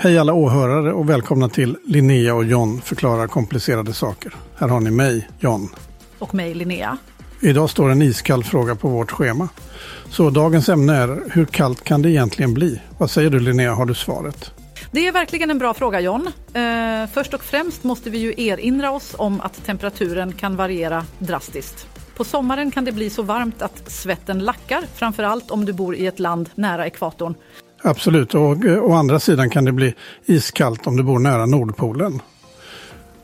Hej alla åhörare och välkomna till Linnea och John förklarar komplicerade saker. Här har ni mig, John. Och mig, Linnea. Idag står en iskall fråga på vårt schema. Så dagens ämne är, hur kallt kan det egentligen bli? Vad säger du Linnea, har du svaret? Det är verkligen en bra fråga John. Eh, först och främst måste vi ju erinra oss om att temperaturen kan variera drastiskt. På sommaren kan det bli så varmt att svetten lackar, framförallt om du bor i ett land nära ekvatorn. Absolut, och å andra sidan kan det bli iskallt om du bor nära Nordpolen.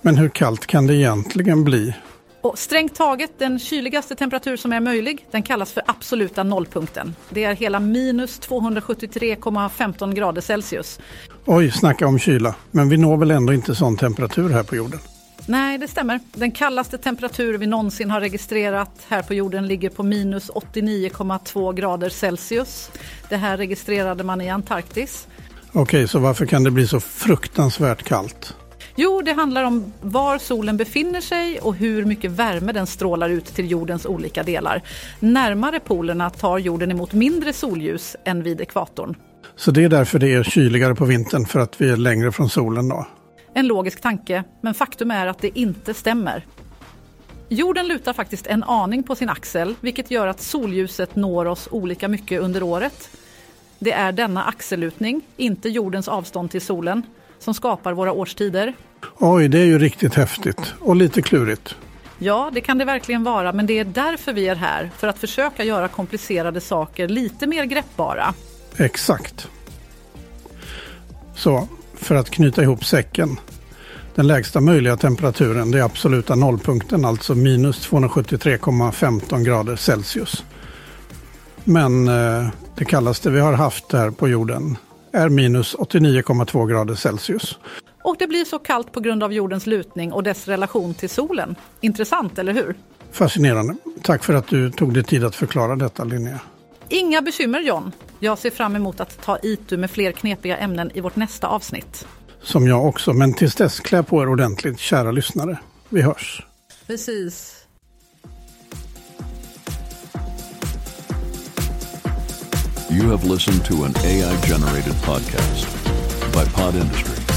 Men hur kallt kan det egentligen bli? Och strängt taget den kyligaste temperatur som är möjlig, den kallas för absoluta nollpunkten. Det är hela minus 273,15 grader Celsius. Oj, snacka om kyla. Men vi når väl ändå inte sån temperatur här på jorden? Nej, det stämmer. Den kallaste temperatur vi någonsin har registrerat här på jorden ligger på minus 89,2 grader Celsius. Det här registrerade man i Antarktis. Okej, så varför kan det bli så fruktansvärt kallt? Jo, det handlar om var solen befinner sig och hur mycket värme den strålar ut till jordens olika delar. Närmare polerna tar jorden emot mindre solljus än vid ekvatorn. Så det är därför det är kyligare på vintern, för att vi är längre från solen då? En logisk tanke, men faktum är att det inte stämmer. Jorden lutar faktiskt en aning på sin axel, vilket gör att solljuset når oss olika mycket under året. Det är denna axellutning, inte jordens avstånd till solen, som skapar våra årstider. Oj, det är ju riktigt häftigt och lite klurigt. Ja, det kan det verkligen vara, men det är därför vi är här, för att försöka göra komplicerade saker lite mer greppbara. Exakt. Så, för att knyta ihop säcken. Den lägsta möjliga temperaturen, det är absoluta nollpunkten, alltså minus 273,15 grader Celsius. Men eh, det kallaste vi har haft här på jorden är minus 89,2 grader Celsius. Och det blir så kallt på grund av jordens lutning och dess relation till solen. Intressant, eller hur? Fascinerande. Tack för att du tog dig tid att förklara detta, Linnea. Inga bekymmer, John. Jag ser fram emot att ta itu med fler knepiga ämnen i vårt nästa avsnitt. Som jag också, men tills dess klä på er ordentligt, kära lyssnare. Vi hörs. Precis. You have listened to an AI generated podcast by Pod Industry.